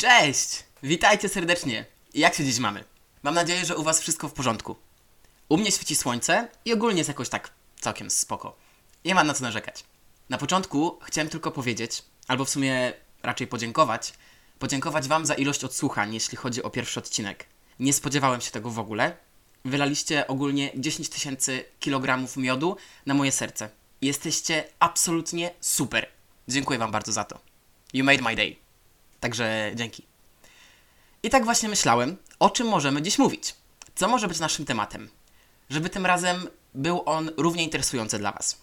Cześć! Witajcie serdecznie. Jak się dziś mamy? Mam nadzieję, że u Was wszystko w porządku. U mnie świeci słońce i ogólnie jest jakoś tak całkiem spoko. Nie mam na co narzekać. Na początku chciałem tylko powiedzieć, albo w sumie raczej podziękować, podziękować Wam za ilość odsłuchań, jeśli chodzi o pierwszy odcinek. Nie spodziewałem się tego w ogóle. Wylaliście ogólnie 10 tysięcy kilogramów miodu na moje serce. Jesteście absolutnie super. Dziękuję Wam bardzo za to. You made my day. Także dzięki. I tak właśnie myślałem, o czym możemy dziś mówić. Co może być naszym tematem? Żeby tym razem był on równie interesujący dla Was.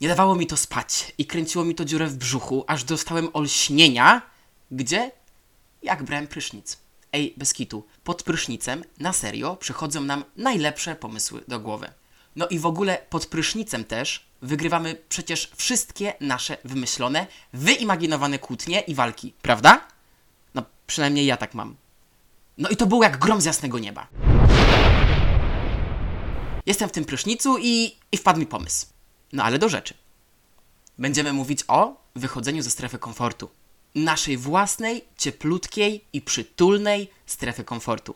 Nie dawało mi to spać i kręciło mi to dziurę w brzuchu, aż dostałem olśnienia. Gdzie? Jak brałem prysznic. Ej, bez kitu. Pod prysznicem, na serio, przychodzą nam najlepsze pomysły do głowy. No i w ogóle pod prysznicem też wygrywamy przecież wszystkie nasze wymyślone, wyimaginowane kłótnie i walki, prawda? No, przynajmniej ja tak mam. No i to było jak grom z jasnego nieba. Jestem w tym prysznicu i, i wpadł mi pomysł. No ale do rzeczy. Będziemy mówić o wychodzeniu ze strefy komfortu. Naszej własnej, cieplutkiej i przytulnej strefy komfortu.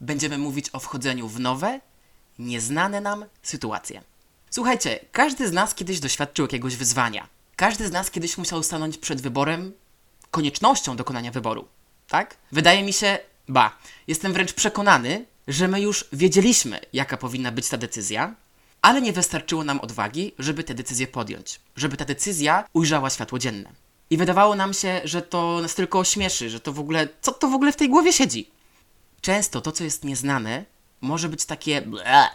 Będziemy mówić o wchodzeniu w nowe, nieznane nam sytuacje. Słuchajcie, każdy z nas kiedyś doświadczył jakiegoś wyzwania. Każdy z nas kiedyś musiał stanąć przed wyborem, koniecznością dokonania wyboru. Tak? Wydaje mi się, ba, jestem wręcz przekonany, że my już wiedzieliśmy, jaka powinna być ta decyzja, ale nie wystarczyło nam odwagi, żeby tę decyzję podjąć, żeby ta decyzja ujrzała światło dzienne. I wydawało nam się, że to nas tylko ośmieszy, że to w ogóle, co to w ogóle w tej głowie siedzi. Często to, co jest nieznane, może być takie ble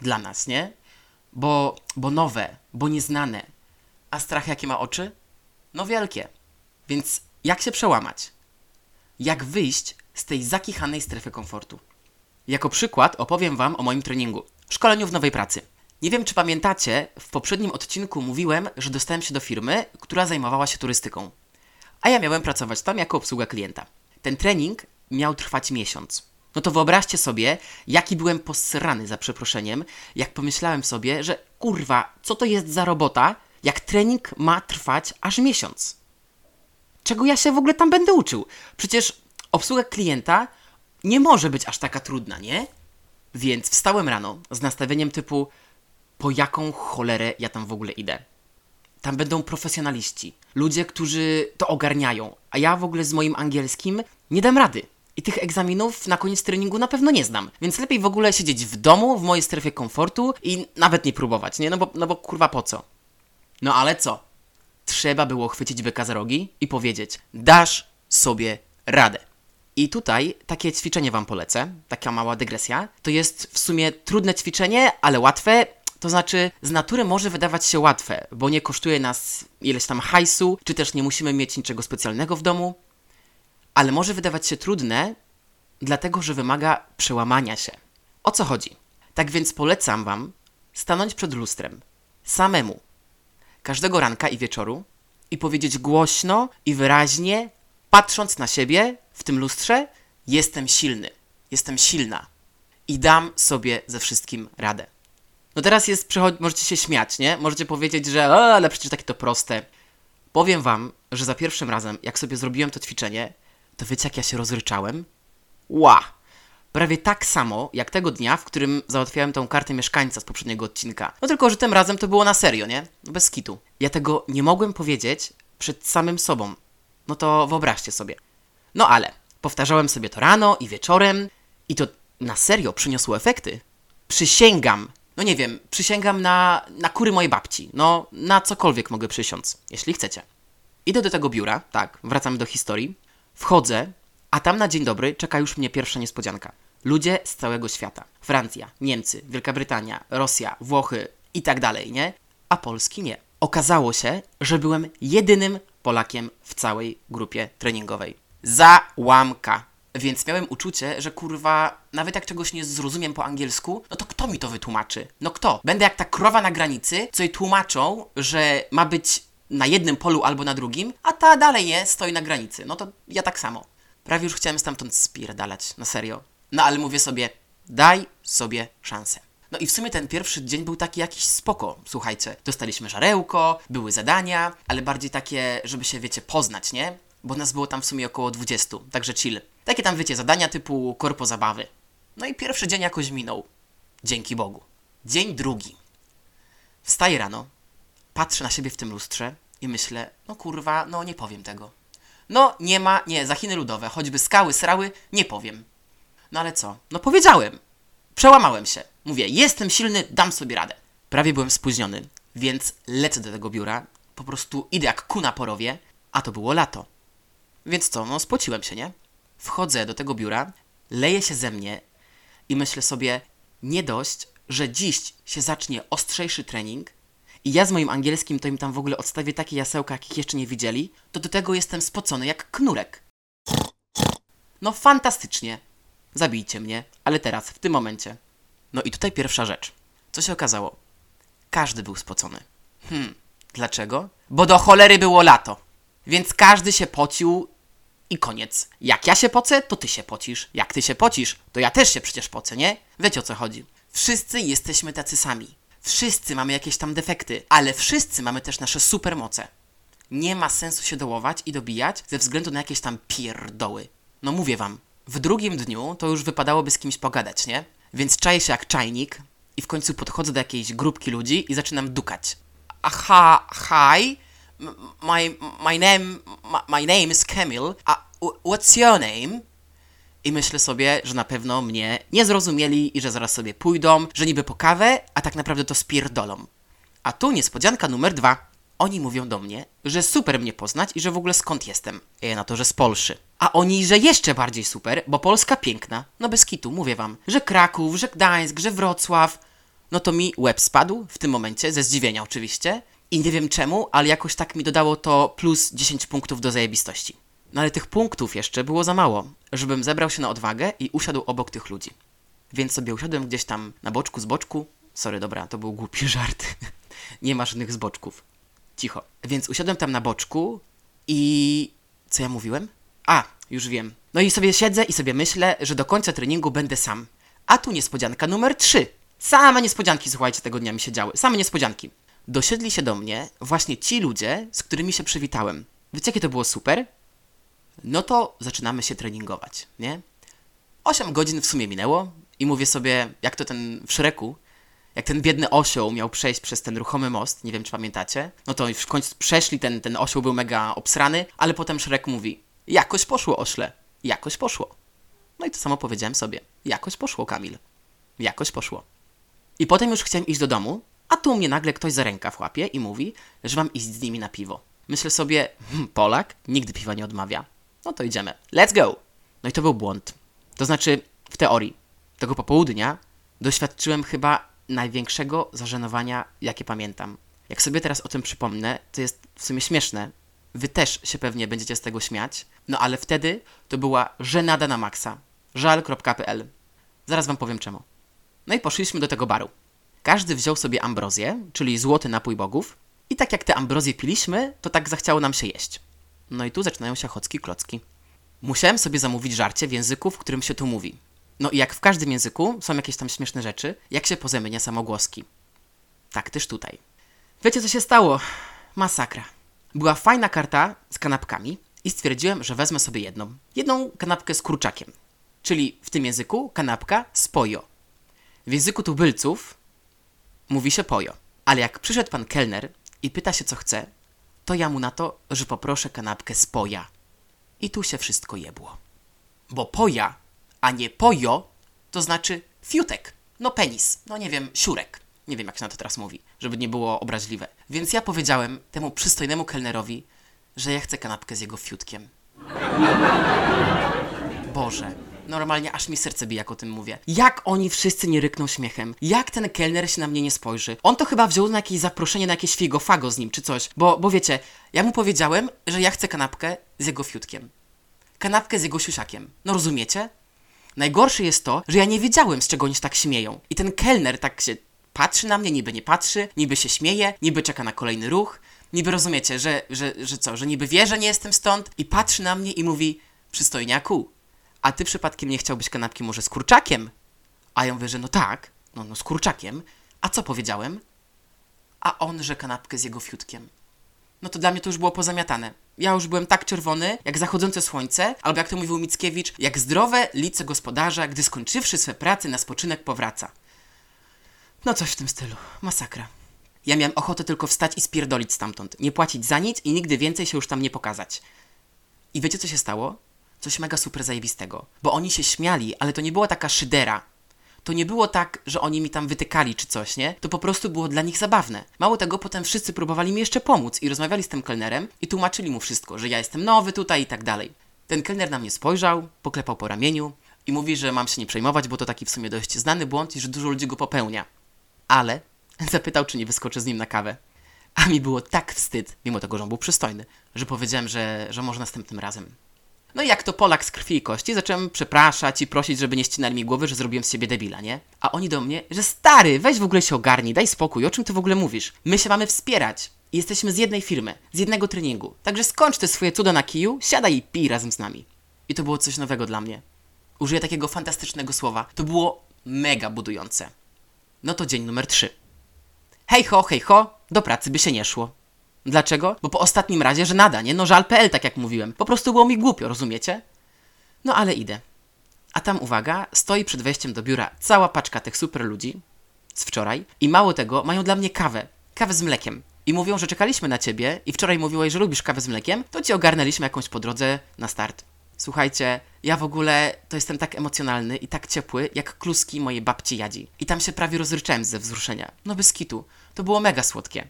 dla nas, nie? Bo, bo nowe, bo nieznane. A strach jakie ma oczy? No wielkie. Więc jak się przełamać? Jak wyjść z tej zakichanej strefy komfortu? Jako przykład opowiem Wam o moim treningu, szkoleniu w nowej pracy. Nie wiem, czy pamiętacie, w poprzednim odcinku mówiłem, że dostałem się do firmy, która zajmowała się turystyką. A ja miałem pracować tam jako obsługa klienta. Ten trening miał trwać miesiąc. No to wyobraźcie sobie, jaki byłem posrany za przeproszeniem, jak pomyślałem sobie, że kurwa, co to jest za robota, jak trening ma trwać aż miesiąc. Czego ja się w ogóle tam będę uczył? Przecież obsługa klienta nie może być aż taka trudna, nie? Więc wstałem rano z nastawieniem typu po jaką cholerę ja tam w ogóle idę. Tam będą profesjonaliści, ludzie, którzy to ogarniają, a ja w ogóle z moim angielskim nie dam rady. I tych egzaminów na koniec treningu na pewno nie znam. Więc lepiej w ogóle siedzieć w domu, w mojej strefie komfortu i nawet nie próbować, nie? No bo, no bo kurwa po co? No ale co? Trzeba było chwycić byka za rogi i powiedzieć: dasz sobie radę. I tutaj takie ćwiczenie Wam polecę, taka mała dygresja. To jest w sumie trudne ćwiczenie, ale łatwe. To znaczy, z natury może wydawać się łatwe, bo nie kosztuje nas ileś tam hajsu, czy też nie musimy mieć niczego specjalnego w domu, ale może wydawać się trudne, dlatego że wymaga przełamania się. O co chodzi? Tak więc polecam Wam stanąć przed lustrem, samemu, każdego ranka i wieczoru i powiedzieć głośno i wyraźnie, patrząc na siebie w tym lustrze, jestem silny, jestem silna i dam sobie ze wszystkim radę. No teraz jest, możecie się śmiać, nie? Możecie powiedzieć, że ale przecież takie to proste. Powiem wam, że za pierwszym razem, jak sobie zrobiłem to ćwiczenie, to wiecie jak ja się rozryczałem? Ła! Prawie tak samo, jak tego dnia, w którym załatwiałem tą kartę mieszkańca z poprzedniego odcinka. No tylko, że tym razem to było na serio, nie? Bez skitu. Ja tego nie mogłem powiedzieć przed samym sobą. No to wyobraźcie sobie. No ale, powtarzałem sobie to rano i wieczorem i to na serio przyniosło efekty. Przysięgam, no nie wiem, przysięgam na, na kury mojej babci. No, na cokolwiek mogę przysiąc, jeśli chcecie. Idę do tego biura, tak, wracamy do historii. Wchodzę, a tam na dzień dobry czeka już mnie pierwsza niespodzianka. Ludzie z całego świata. Francja, Niemcy, Wielka Brytania, Rosja, Włochy i tak dalej, nie? A Polski nie. Okazało się, że byłem jedynym Polakiem w całej grupie treningowej. Załamka. Więc miałem uczucie, że kurwa, nawet jak czegoś nie zrozumiem po angielsku, no to kto mi to wytłumaczy? No kto? Będę jak ta krowa na granicy, co jej tłumaczą, że ma być na jednym polu albo na drugim, a ta dalej nie, stoi na granicy. No to ja tak samo. Prawie już chciałem stamtąd spierdalać, na serio. No ale mówię sobie, daj sobie szansę. No i w sumie ten pierwszy dzień był taki jakiś spoko, słuchajcie. Dostaliśmy żarełko, były zadania, ale bardziej takie, żeby się, wiecie, poznać, nie? bo nas było tam w sumie około 20, także chill. Takie tam, wiecie, zadania typu korpo zabawy. No i pierwszy dzień jakoś minął. Dzięki Bogu. Dzień drugi. Wstaję rano, patrzę na siebie w tym lustrze i myślę, no kurwa, no nie powiem tego. No nie ma, nie, za Chiny ludowe, choćby skały, srały, nie powiem. No ale co? No powiedziałem. Przełamałem się. Mówię, jestem silny, dam sobie radę. Prawie byłem spóźniony, więc lecę do tego biura. Po prostu idę jak ku na porowie, a to było lato. Więc co, no spociłem się, nie? Wchodzę do tego biura, leje się ze mnie i myślę sobie, nie dość, że dziś się zacznie ostrzejszy trening i ja z moim angielskim to im tam w ogóle odstawię takie jasełka, jakich jeszcze nie widzieli, to do tego jestem spocony jak knurek. No fantastycznie. Zabijcie mnie, ale teraz, w tym momencie. No i tutaj pierwsza rzecz. Co się okazało? Każdy był spocony. Hmm, dlaczego? Bo do cholery było lato. Więc każdy się pocił i koniec. Jak ja się pocę, to ty się pocisz. Jak ty się pocisz, to ja też się przecież pocę, nie? Wiecie o co chodzi. Wszyscy jesteśmy tacy sami. Wszyscy mamy jakieś tam defekty, ale wszyscy mamy też nasze supermoce. Nie ma sensu się dołować i dobijać ze względu na jakieś tam pierdoły. No mówię wam, w drugim dniu to już wypadałoby z kimś pogadać, nie? Więc czaję się jak czajnik i w końcu podchodzę do jakiejś grupki ludzi i zaczynam dukać. Aha, hi, my, my name, my, name is Camille, a wh- what's your name? I myślę sobie, że na pewno mnie nie zrozumieli i że zaraz sobie pójdą, że niby po kawę, a tak naprawdę to spierdolą. A tu niespodzianka numer dwa. Oni mówią do mnie, że super mnie poznać i że w ogóle skąd jestem. Ja na to, że z Polszy. A oni, że jeszcze bardziej super, bo Polska piękna. No bez kitu, mówię wam, że Kraków, że Gdańsk, że Wrocław. No to mi łeb spadł w tym momencie, ze zdziwienia oczywiście. I nie wiem czemu, ale jakoś tak mi dodało to plus 10 punktów do zajebistości. No ale tych punktów jeszcze było za mało, żebym zebrał się na odwagę i usiadł obok tych ludzi. Więc sobie usiadłem gdzieś tam na boczku, z boczku. Sorry, dobra, to był głupi żart. nie ma żadnych zboczków. Cicho. Więc usiadłem tam na boczku i... Co ja mówiłem? A, już wiem. No i sobie siedzę i sobie myślę, że do końca treningu będę sam. A tu niespodzianka numer 3. Same niespodzianki, słuchajcie, tego dnia mi się działy. Same niespodzianki. Dosiedli się do mnie właśnie ci ludzie, z którymi się przywitałem. Wiecie, jakie to było super? No to zaczynamy się treningować, nie? 8 godzin w sumie minęło i mówię sobie, jak to ten w Szreku, jak ten biedny osioł miał przejść przez ten ruchomy most, nie wiem czy pamiętacie, no to w końcu przeszli, ten, ten osioł był mega obsrany, ale potem Szrek mówi, jakoś poszło ośle, jakoś poszło. No i to samo powiedziałem sobie, jakoś poszło Kamil, jakoś poszło. I potem już chciałem iść do domu, a tu mnie nagle ktoś za rękaw łapie i mówi, że mam iść z nimi na piwo. Myślę sobie, hm, Polak nigdy piwa nie odmawia. No to idziemy. Let's go! No i to był błąd. To znaczy, w teorii, tego popołudnia doświadczyłem chyba największego zażenowania, jakie pamiętam. Jak sobie teraz o tym przypomnę, to jest w sumie śmieszne. Wy też się pewnie będziecie z tego śmiać. No ale wtedy to była żenada na maksa. żal.pl Zaraz wam powiem czemu. No i poszliśmy do tego baru. Każdy wziął sobie ambrozję, czyli złoty napój bogów, i tak jak te ambrozje piliśmy, to tak zachciało nam się jeść. No i tu zaczynają się chocki klocki. Musiałem sobie zamówić żarcie w języku, w którym się tu mówi. No i jak w każdym języku są jakieś tam śmieszne rzeczy, jak się pozamienia samogłoski. Tak też tutaj. Wiecie co się stało? Masakra. Była fajna karta z kanapkami i stwierdziłem, że wezmę sobie jedną. Jedną kanapkę z kurczakiem. Czyli w tym języku kanapka z pojo. W języku tubylców mówi się pojo. Ale jak przyszedł pan kelner i pyta się co chce, to ja mu na to, że poproszę kanapkę z poja. I tu się wszystko jebło. Bo poja, a nie pojo, to znaczy fiutek. No penis, no nie wiem, siurek. Nie wiem jak się na to teraz mówi, żeby nie było obraźliwe. Więc ja powiedziałem temu przystojnemu kelnerowi, że ja chcę kanapkę z jego fiutkiem. Boże, normalnie aż mi serce bije, jak o tym mówię. Jak oni wszyscy nie rykną śmiechem? Jak ten kelner się na mnie nie spojrzy? On to chyba wziął na jakieś zaproszenie, na jakieś figofago z nim, czy coś. Bo, bo wiecie, ja mu powiedziałem, że ja chcę kanapkę z jego fiutkiem. Kanapkę z jego siusiakiem. No rozumiecie? Najgorsze jest to, że ja nie wiedziałem, z czego oni się tak śmieją. I ten kelner tak się patrzy na mnie, niby nie patrzy, niby się śmieje, niby czeka na kolejny ruch. Niby rozumiecie, że, że, że co, że niby wie, że nie jestem stąd i patrzy na mnie i mówi, przystojniaku, a ty przypadkiem nie chciałbyś kanapki może z kurczakiem? A ja mówię, że no tak, no, no z kurczakiem. A co powiedziałem? A on, że kanapkę z jego fiutkiem. No to dla mnie to już było pozamiatane. Ja już byłem tak czerwony, jak zachodzące słońce, albo jak to mówił Mickiewicz, jak zdrowe lice gospodarza, gdy skończywszy swe pracy na spoczynek powraca. No coś w tym stylu. Masakra. Ja miałem ochotę tylko wstać i spierdolić stamtąd, nie płacić za nic i nigdy więcej się już tam nie pokazać. I wiecie co się stało? Coś mega super zajebistego. Bo oni się śmiali, ale to nie była taka szydera. To nie było tak, że oni mi tam wytykali czy coś, nie? To po prostu było dla nich zabawne. Mało tego, potem wszyscy próbowali mi jeszcze pomóc i rozmawiali z tym kelnerem i tłumaczyli mu wszystko, że ja jestem nowy tutaj i tak dalej. Ten kelner na mnie spojrzał, poklepał po ramieniu i mówi, że mam się nie przejmować, bo to taki w sumie dość znany błąd i że dużo ludzi go popełnia. Ale zapytał, czy nie wyskoczę z nim na kawę. A mi było tak wstyd, mimo tego, że on był przystojny, że powiedziałem, że, że może następnym razem. No i jak to Polak z krwi i kości, zacząłem przepraszać i prosić, żeby nie ścinali mi głowy, że zrobiłem z siebie debila, nie? A oni do mnie, że stary, weź w ogóle się ogarnij, daj spokój, o czym ty w ogóle mówisz? My się mamy wspierać. I Jesteśmy z jednej firmy, z jednego treningu. Także skończ te swoje cuda na kiju, siadaj i pij razem z nami. I to było coś nowego dla mnie. Użyję takiego fantastycznego słowa. To było mega budujące. No to dzień numer 3. Hej ho, hej ho, do pracy by się nie szło. Dlaczego? Bo po ostatnim razie, że nada, nie? No żal.pl, tak jak mówiłem. Po prostu było mi głupio, rozumiecie? No ale idę. A tam, uwaga, stoi przed wejściem do biura cała paczka tych super ludzi z wczoraj i mało tego, mają dla mnie kawę. Kawę z mlekiem. I mówią, że czekaliśmy na ciebie i wczoraj mówiłeś, że lubisz kawę z mlekiem, to ci ogarnęliśmy jakąś po drodze na start. Słuchajcie, ja w ogóle to jestem tak emocjonalny i tak ciepły, jak kluski mojej babci Jadzi. I tam się prawie rozryczałem ze wzruszenia. No bez kitu. To było mega słodkie.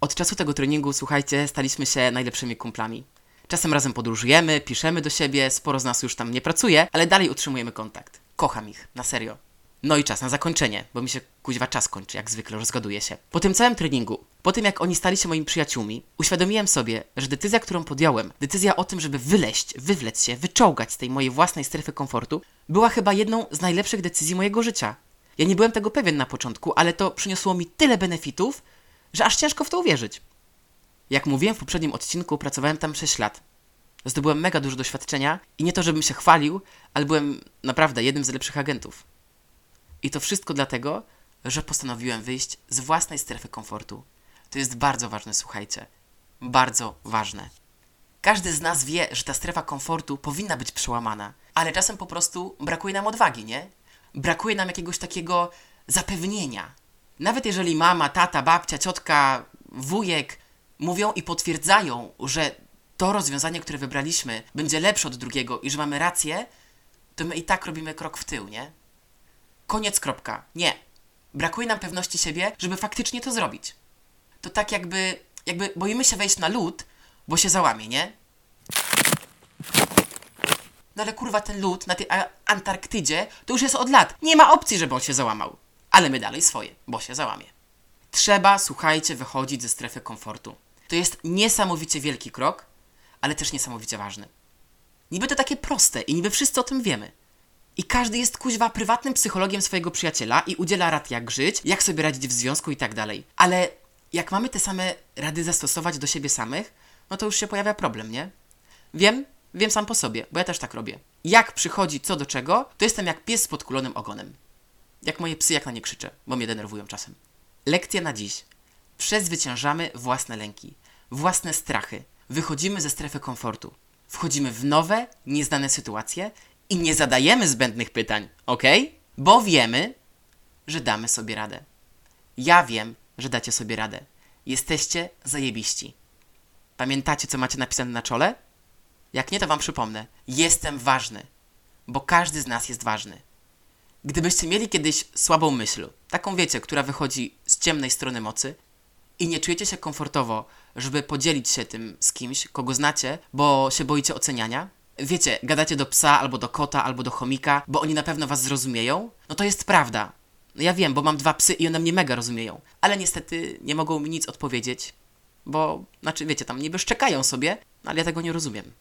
Od czasu tego treningu, słuchajcie, staliśmy się najlepszymi kumplami. Czasem razem podróżujemy, piszemy do siebie, sporo z nas już tam nie pracuje, ale dalej utrzymujemy kontakt. Kocham ich, na serio. No i czas na zakończenie, bo mi się kuźwa czas kończy, jak zwykle rozgaduję się. Po tym całym treningu, po tym jak oni stali się moimi przyjaciółmi, uświadomiłem sobie, że decyzja, którą podjąłem, decyzja o tym, żeby wyleść, wywlec się, wyczołgać z tej mojej własnej strefy komfortu, była chyba jedną z najlepszych decyzji mojego życia. Ja nie byłem tego pewien na początku, ale to przyniosło mi tyle benefitów, że aż ciężko w to uwierzyć. Jak mówiłem w poprzednim odcinku, pracowałem tam 6 lat. Zdobyłem mega dużo doświadczenia i nie to, żebym się chwalił, ale byłem naprawdę jednym z lepszych agentów. I to wszystko dlatego, że postanowiłem wyjść z własnej strefy komfortu. To jest bardzo ważne, słuchajcie. Bardzo ważne. Każdy z nas wie, że ta strefa komfortu powinna być przełamana, ale czasem po prostu brakuje nam odwagi, nie? Brakuje nam jakiegoś takiego zapewnienia. Nawet jeżeli mama, tata, babcia, ciotka, wujek mówią i potwierdzają, że to rozwiązanie, które wybraliśmy, będzie lepsze od drugiego i że mamy rację, to my i tak robimy krok w tył, nie? Koniec, kropka. Nie. Brakuje nam pewności siebie, żeby faktycznie to zrobić. To tak jakby, jakby boimy się wejść na lód, bo się załamie, nie? No ale kurwa ten lód na tej Antarktydzie to już jest od lat. Nie ma opcji, żeby on się załamał. Ale my dalej swoje, bo się załamie. Trzeba, słuchajcie, wychodzić ze strefy komfortu. To jest niesamowicie wielki krok, ale też niesamowicie ważny. Niby to takie proste i niby wszyscy o tym wiemy. I każdy jest kuźwa prywatnym psychologiem swojego przyjaciela i udziela rad jak żyć, jak sobie radzić w związku i tak dalej. Ale jak mamy te same rady zastosować do siebie samych, no to już się pojawia problem, nie? Wiem, wiem sam po sobie, bo ja też tak robię. Jak przychodzi co do czego, to jestem jak pies z podkulonym ogonem. Jak moje psy, jak na nie krzyczę, bo mnie denerwują czasem. Lekcja na dziś. Przezwyciężamy własne lęki, własne strachy. Wychodzimy ze strefy komfortu. Wchodzimy w nowe, nieznane sytuacje i nie zadajemy zbędnych pytań, ok? Bo wiemy, że damy sobie radę. Ja wiem, że dacie sobie radę. Jesteście zajebiści. Pamiętacie, co macie napisane na czole? Jak nie, to wam przypomnę. Jestem ważny, bo każdy z nas jest ważny. Gdybyście mieli kiedyś słabą myśl, taką wiecie, która wychodzi z ciemnej strony mocy i nie czujecie się komfortowo, żeby podzielić się tym z kimś, kogo znacie, bo się boicie oceniania, wiecie, gadacie do psa albo do kota albo do chomika, bo oni na pewno was zrozumieją, no to jest prawda. No ja wiem, bo mam dwa psy i one mnie mega rozumieją, ale niestety nie mogą mi nic odpowiedzieć, bo, znaczy wiecie, tam niby szczekają sobie, no ale ja tego nie rozumiem.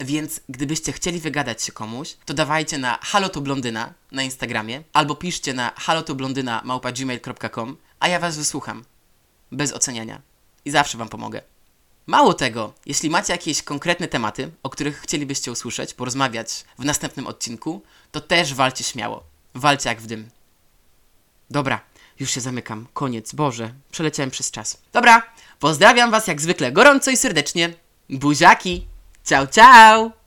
Więc gdybyście chcieli wygadać się komuś, to dawajcie na halotoblondyna na Instagramie albo piszcie na małpa.gmail.com, a ja was wysłucham. Bez oceniania. I zawsze wam pomogę. Mało tego, jeśli macie jakieś konkretne tematy, o których chcielibyście usłyszeć, porozmawiać w następnym odcinku, to też walcie śmiało. Walcie jak w dym. Dobra, Już się zamykam. Koniec. Boże, przeleciałem przez czas. Dobra, pozdrawiam Was jak zwykle gorąco i serdecznie. Buziaki. Chao, chao.